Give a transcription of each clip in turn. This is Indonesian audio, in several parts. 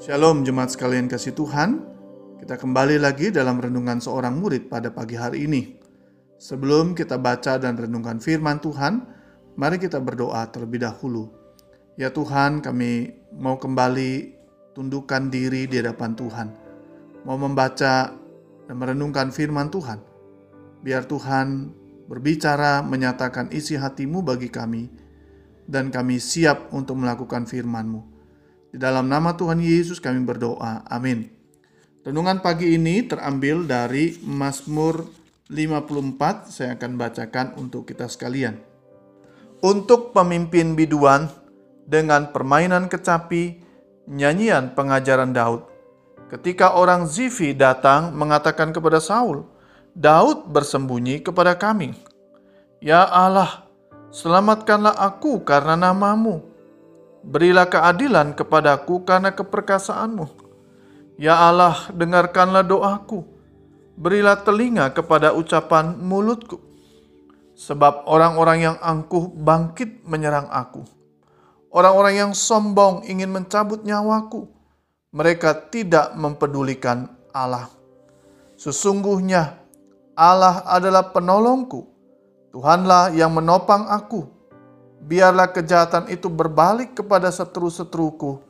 Shalom jemaat sekalian kasih Tuhan. Kita kembali lagi dalam renungan seorang murid pada pagi hari ini. Sebelum kita baca dan renungkan firman Tuhan, mari kita berdoa terlebih dahulu. Ya Tuhan, kami mau kembali tundukkan diri di hadapan Tuhan. Mau membaca dan merenungkan firman Tuhan. Biar Tuhan berbicara menyatakan isi hatimu bagi kami dan kami siap untuk melakukan firman-Mu. Di dalam nama Tuhan Yesus kami berdoa. Amin. Renungan pagi ini terambil dari Mazmur 54. Saya akan bacakan untuk kita sekalian. Untuk pemimpin biduan dengan permainan kecapi, nyanyian pengajaran Daud. Ketika orang Zifi datang mengatakan kepada Saul, Daud bersembunyi kepada kami. Ya Allah, selamatkanlah aku karena namamu Berilah keadilan kepadaku karena keperkasaanmu. Ya Allah, dengarkanlah doaku. Berilah telinga kepada ucapan mulutku. Sebab orang-orang yang angkuh bangkit menyerang aku. Orang-orang yang sombong ingin mencabut nyawaku. Mereka tidak mempedulikan Allah. Sesungguhnya Allah adalah penolongku. Tuhanlah yang menopang aku biarlah kejahatan itu berbalik kepada seteru-seteruku.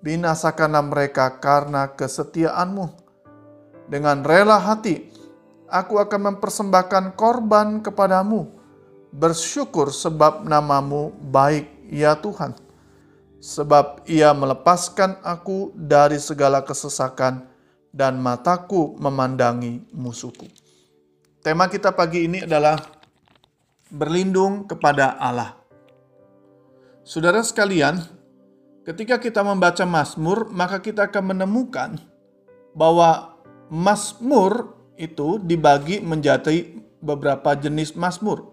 Binasakanlah mereka karena kesetiaanmu. Dengan rela hati, aku akan mempersembahkan korban kepadamu. Bersyukur sebab namamu baik, ya Tuhan. Sebab ia melepaskan aku dari segala kesesakan dan mataku memandangi musuhku. Tema kita pagi ini adalah berlindung kepada Allah. Saudara sekalian, ketika kita membaca Mazmur, maka kita akan menemukan bahwa Mazmur itu dibagi menjadi beberapa jenis Mazmur.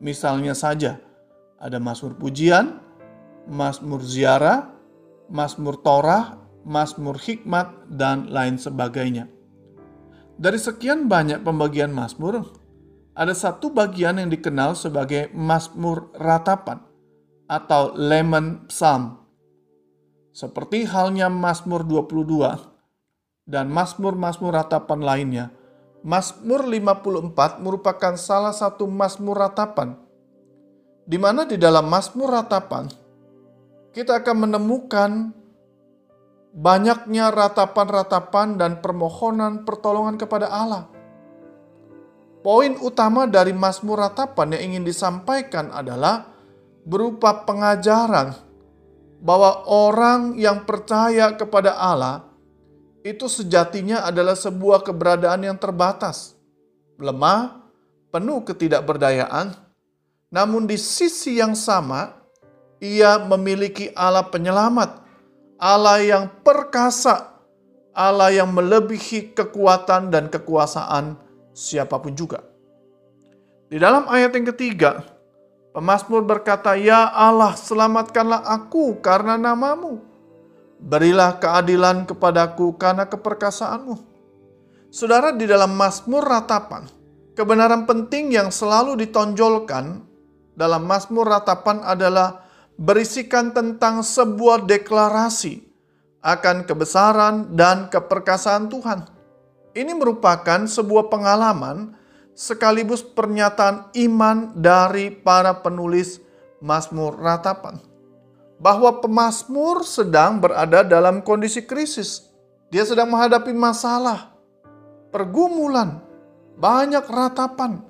Misalnya saja, ada Mazmur pujian, Mazmur ziarah, Mazmur Torah, Mazmur hikmat, dan lain sebagainya. Dari sekian banyak pembagian Mazmur, ada satu bagian yang dikenal sebagai Mazmur ratapan atau Lemon Psalm. Seperti halnya Mazmur 22 dan Mazmur-Mazmur ratapan lainnya, Mazmur 54 merupakan salah satu Mazmur ratapan di mana di dalam Mazmur ratapan kita akan menemukan banyaknya ratapan-ratapan dan permohonan pertolongan kepada Allah. Poin utama dari Mazmur ratapan yang ingin disampaikan adalah berupa pengajaran bahwa orang yang percaya kepada Allah itu sejatinya adalah sebuah keberadaan yang terbatas, lemah, penuh ketidakberdayaan, namun di sisi yang sama ia memiliki Allah penyelamat, Allah yang perkasa, Allah yang melebihi kekuatan dan kekuasaan siapa pun juga. Di dalam ayat yang ketiga, Pemasmur berkata, Ya Allah, selamatkanlah aku karena namamu. Berilah keadilan kepadaku karena keperkasaanmu. Saudara, di dalam Mazmur ratapan, kebenaran penting yang selalu ditonjolkan dalam Mazmur ratapan adalah berisikan tentang sebuah deklarasi akan kebesaran dan keperkasaan Tuhan. Ini merupakan sebuah pengalaman sekaligus pernyataan iman dari para penulis Mazmur ratapan. Bahwa pemazmur sedang berada dalam kondisi krisis. Dia sedang menghadapi masalah, pergumulan, banyak ratapan.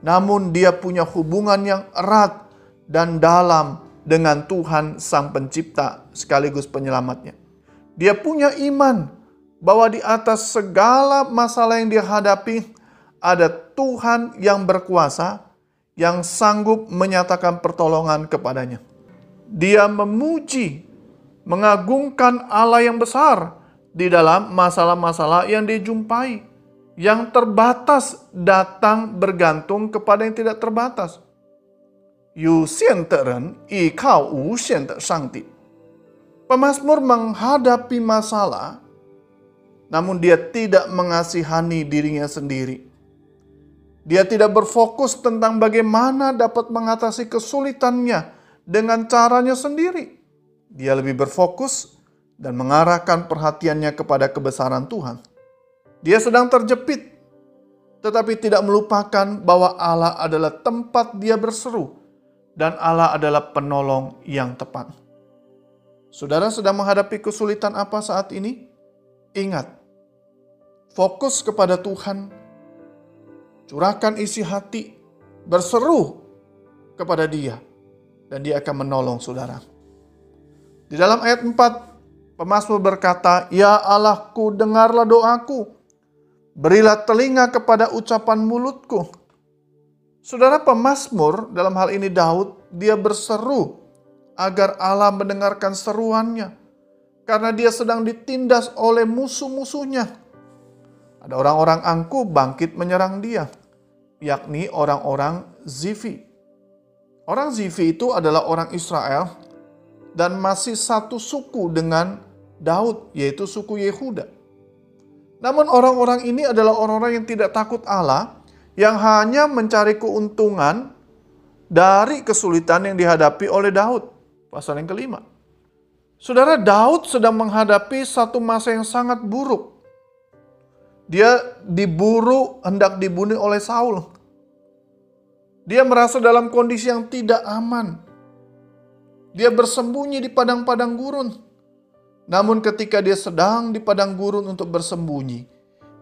Namun dia punya hubungan yang erat dan dalam dengan Tuhan Sang Pencipta sekaligus penyelamatnya. Dia punya iman bahwa di atas segala masalah yang dia hadapi, ada Tuhan yang berkuasa yang sanggup menyatakan pertolongan kepadanya. Dia memuji, mengagungkan Allah yang besar di dalam masalah-masalah yang dijumpai. Yang terbatas datang bergantung kepada yang tidak terbatas. Pemasmur menghadapi masalah, namun dia tidak mengasihani dirinya sendiri dia tidak berfokus tentang bagaimana dapat mengatasi kesulitannya dengan caranya sendiri. Dia lebih berfokus dan mengarahkan perhatiannya kepada kebesaran Tuhan. Dia sedang terjepit, tetapi tidak melupakan bahwa Allah adalah tempat dia berseru dan Allah adalah penolong yang tepat. Saudara sedang menghadapi kesulitan apa saat ini? Ingat, fokus kepada Tuhan, curahkan isi hati, berseru kepada Dia, dan Dia akan menolong saudara. Di dalam ayat 4, pemazmur berkata, "Ya Allahku, dengarlah doaku. Berilah telinga kepada ucapan mulutku." Saudara pemazmur dalam hal ini Daud, dia berseru agar Allah mendengarkan seruannya karena dia sedang ditindas oleh musuh-musuhnya. Ada orang-orang angku bangkit menyerang dia, yakni orang-orang Zifi. Orang Zifi itu adalah orang Israel dan masih satu suku dengan Daud, yaitu suku Yehuda. Namun orang-orang ini adalah orang-orang yang tidak takut Allah, yang hanya mencari keuntungan dari kesulitan yang dihadapi oleh Daud. Pasal yang kelima. Saudara Daud sedang menghadapi satu masa yang sangat buruk. Dia diburu hendak dibunuh oleh Saul. Dia merasa dalam kondisi yang tidak aman. Dia bersembunyi di padang-padang gurun. Namun ketika dia sedang di padang gurun untuk bersembunyi,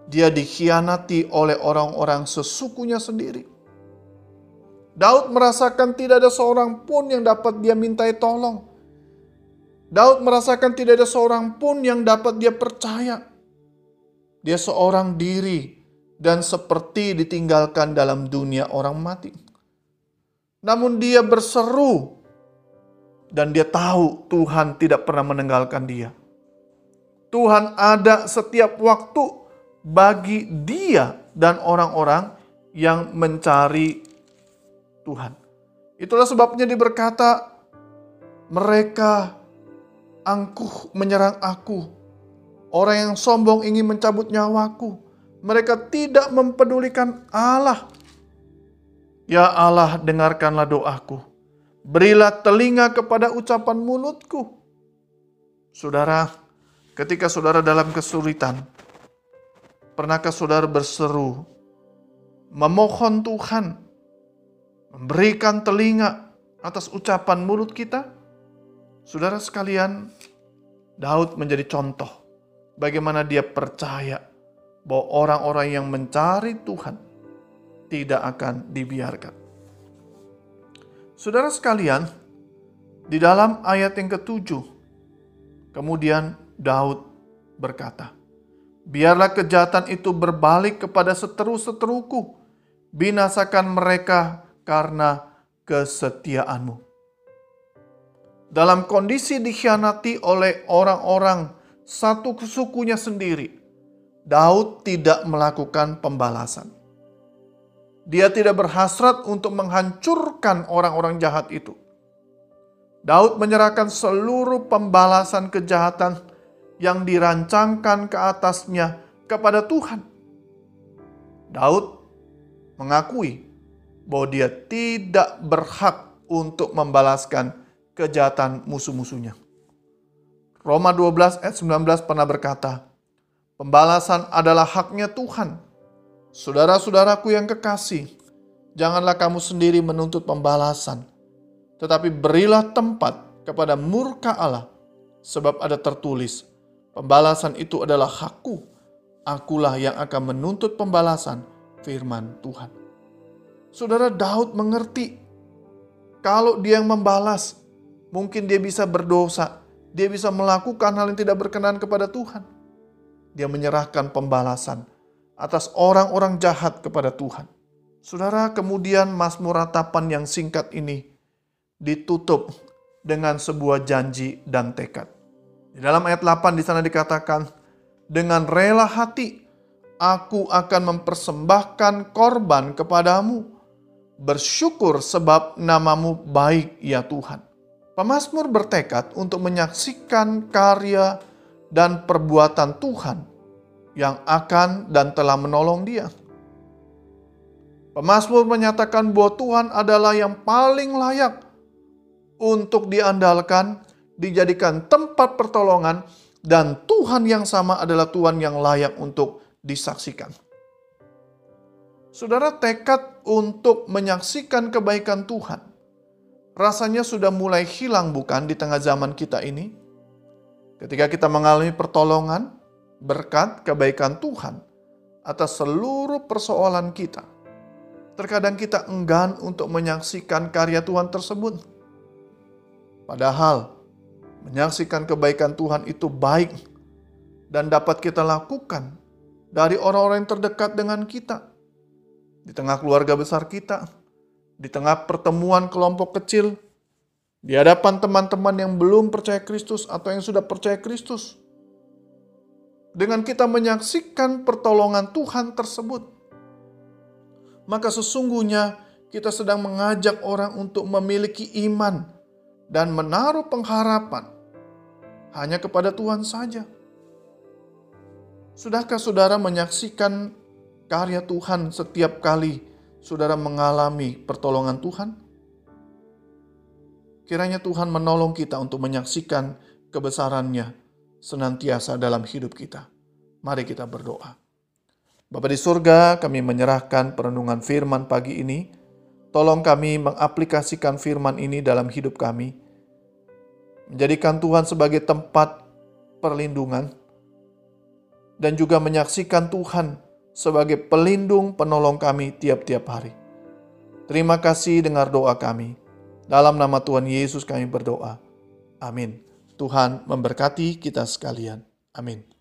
dia dikhianati oleh orang-orang sesukunya sendiri. Daud merasakan tidak ada seorang pun yang dapat dia mintai tolong. Daud merasakan tidak ada seorang pun yang dapat dia percaya. Dia seorang diri dan seperti ditinggalkan dalam dunia orang mati. Namun dia berseru dan dia tahu Tuhan tidak pernah meninggalkan dia. Tuhan ada setiap waktu bagi dia dan orang-orang yang mencari Tuhan. Itulah sebabnya diberkata, mereka angkuh menyerang aku. Orang yang sombong ingin mencabut nyawaku. Mereka tidak mempedulikan Allah. Ya Allah, dengarkanlah doaku Berilah telinga kepada ucapan mulutku. Saudara, ketika saudara dalam kesulitan, pernahkah saudara berseru, memohon Tuhan, memberikan telinga atas ucapan mulut kita? Saudara sekalian, Daud menjadi contoh bagaimana dia percaya bahwa orang-orang yang mencari Tuhan tidak akan dibiarkan. Saudara sekalian, di dalam ayat yang ketujuh, kemudian Daud berkata, Biarlah kejahatan itu berbalik kepada seteru-seteruku, binasakan mereka karena kesetiaanmu. Dalam kondisi dikhianati oleh orang-orang satu sukunya sendiri, Daud tidak melakukan pembalasan. Dia tidak berhasrat untuk menghancurkan orang-orang jahat itu. Daud menyerahkan seluruh pembalasan kejahatan yang dirancangkan ke atasnya kepada Tuhan. Daud mengakui bahwa dia tidak berhak untuk membalaskan kejahatan musuh-musuhnya. Roma 12 ayat 19 pernah berkata, Pembalasan adalah haknya Tuhan. Saudara-saudaraku yang kekasih, janganlah kamu sendiri menuntut pembalasan, tetapi berilah tempat kepada murka Allah, sebab ada tertulis, pembalasan itu adalah hakku, akulah yang akan menuntut pembalasan, firman Tuhan. Saudara Daud mengerti, kalau dia yang membalas, mungkin dia bisa berdosa, dia bisa melakukan hal yang tidak berkenan kepada Tuhan. Dia menyerahkan pembalasan atas orang-orang jahat kepada Tuhan. Saudara, kemudian Mazmur ratapan yang singkat ini ditutup dengan sebuah janji dan tekad. Di dalam ayat 8 di sana dikatakan, dengan rela hati aku akan mempersembahkan korban kepadamu. Bersyukur sebab namamu baik ya Tuhan. Pemazmur bertekad untuk menyaksikan karya dan perbuatan Tuhan yang akan dan telah menolong dia. Pemasmur menyatakan bahwa Tuhan adalah yang paling layak untuk diandalkan, dijadikan tempat pertolongan, dan Tuhan yang sama adalah Tuhan yang layak untuk disaksikan. Saudara tekad untuk menyaksikan kebaikan Tuhan rasanya sudah mulai hilang bukan di tengah zaman kita ini? Ketika kita mengalami pertolongan, berkat kebaikan Tuhan atas seluruh persoalan kita. Terkadang kita enggan untuk menyaksikan karya Tuhan tersebut. Padahal menyaksikan kebaikan Tuhan itu baik dan dapat kita lakukan dari orang-orang yang terdekat dengan kita di tengah keluarga besar kita, di tengah pertemuan kelompok kecil, di hadapan teman-teman yang belum percaya Kristus atau yang sudah percaya Kristus. Dengan kita menyaksikan pertolongan Tuhan tersebut, maka sesungguhnya kita sedang mengajak orang untuk memiliki iman dan menaruh pengharapan hanya kepada Tuhan saja. Sudahkah saudara menyaksikan karya Tuhan setiap kali saudara mengalami pertolongan Tuhan? Kiranya Tuhan menolong kita untuk menyaksikan kebesarannya senantiasa dalam hidup kita. Mari kita berdoa. Bapa di surga, kami menyerahkan perenungan firman pagi ini. Tolong kami mengaplikasikan firman ini dalam hidup kami. Menjadikan Tuhan sebagai tempat perlindungan. Dan juga menyaksikan Tuhan sebagai pelindung penolong kami tiap-tiap hari. Terima kasih dengar doa kami. Dalam nama Tuhan Yesus kami berdoa. Amin. Tuhan memberkati kita sekalian. Amin.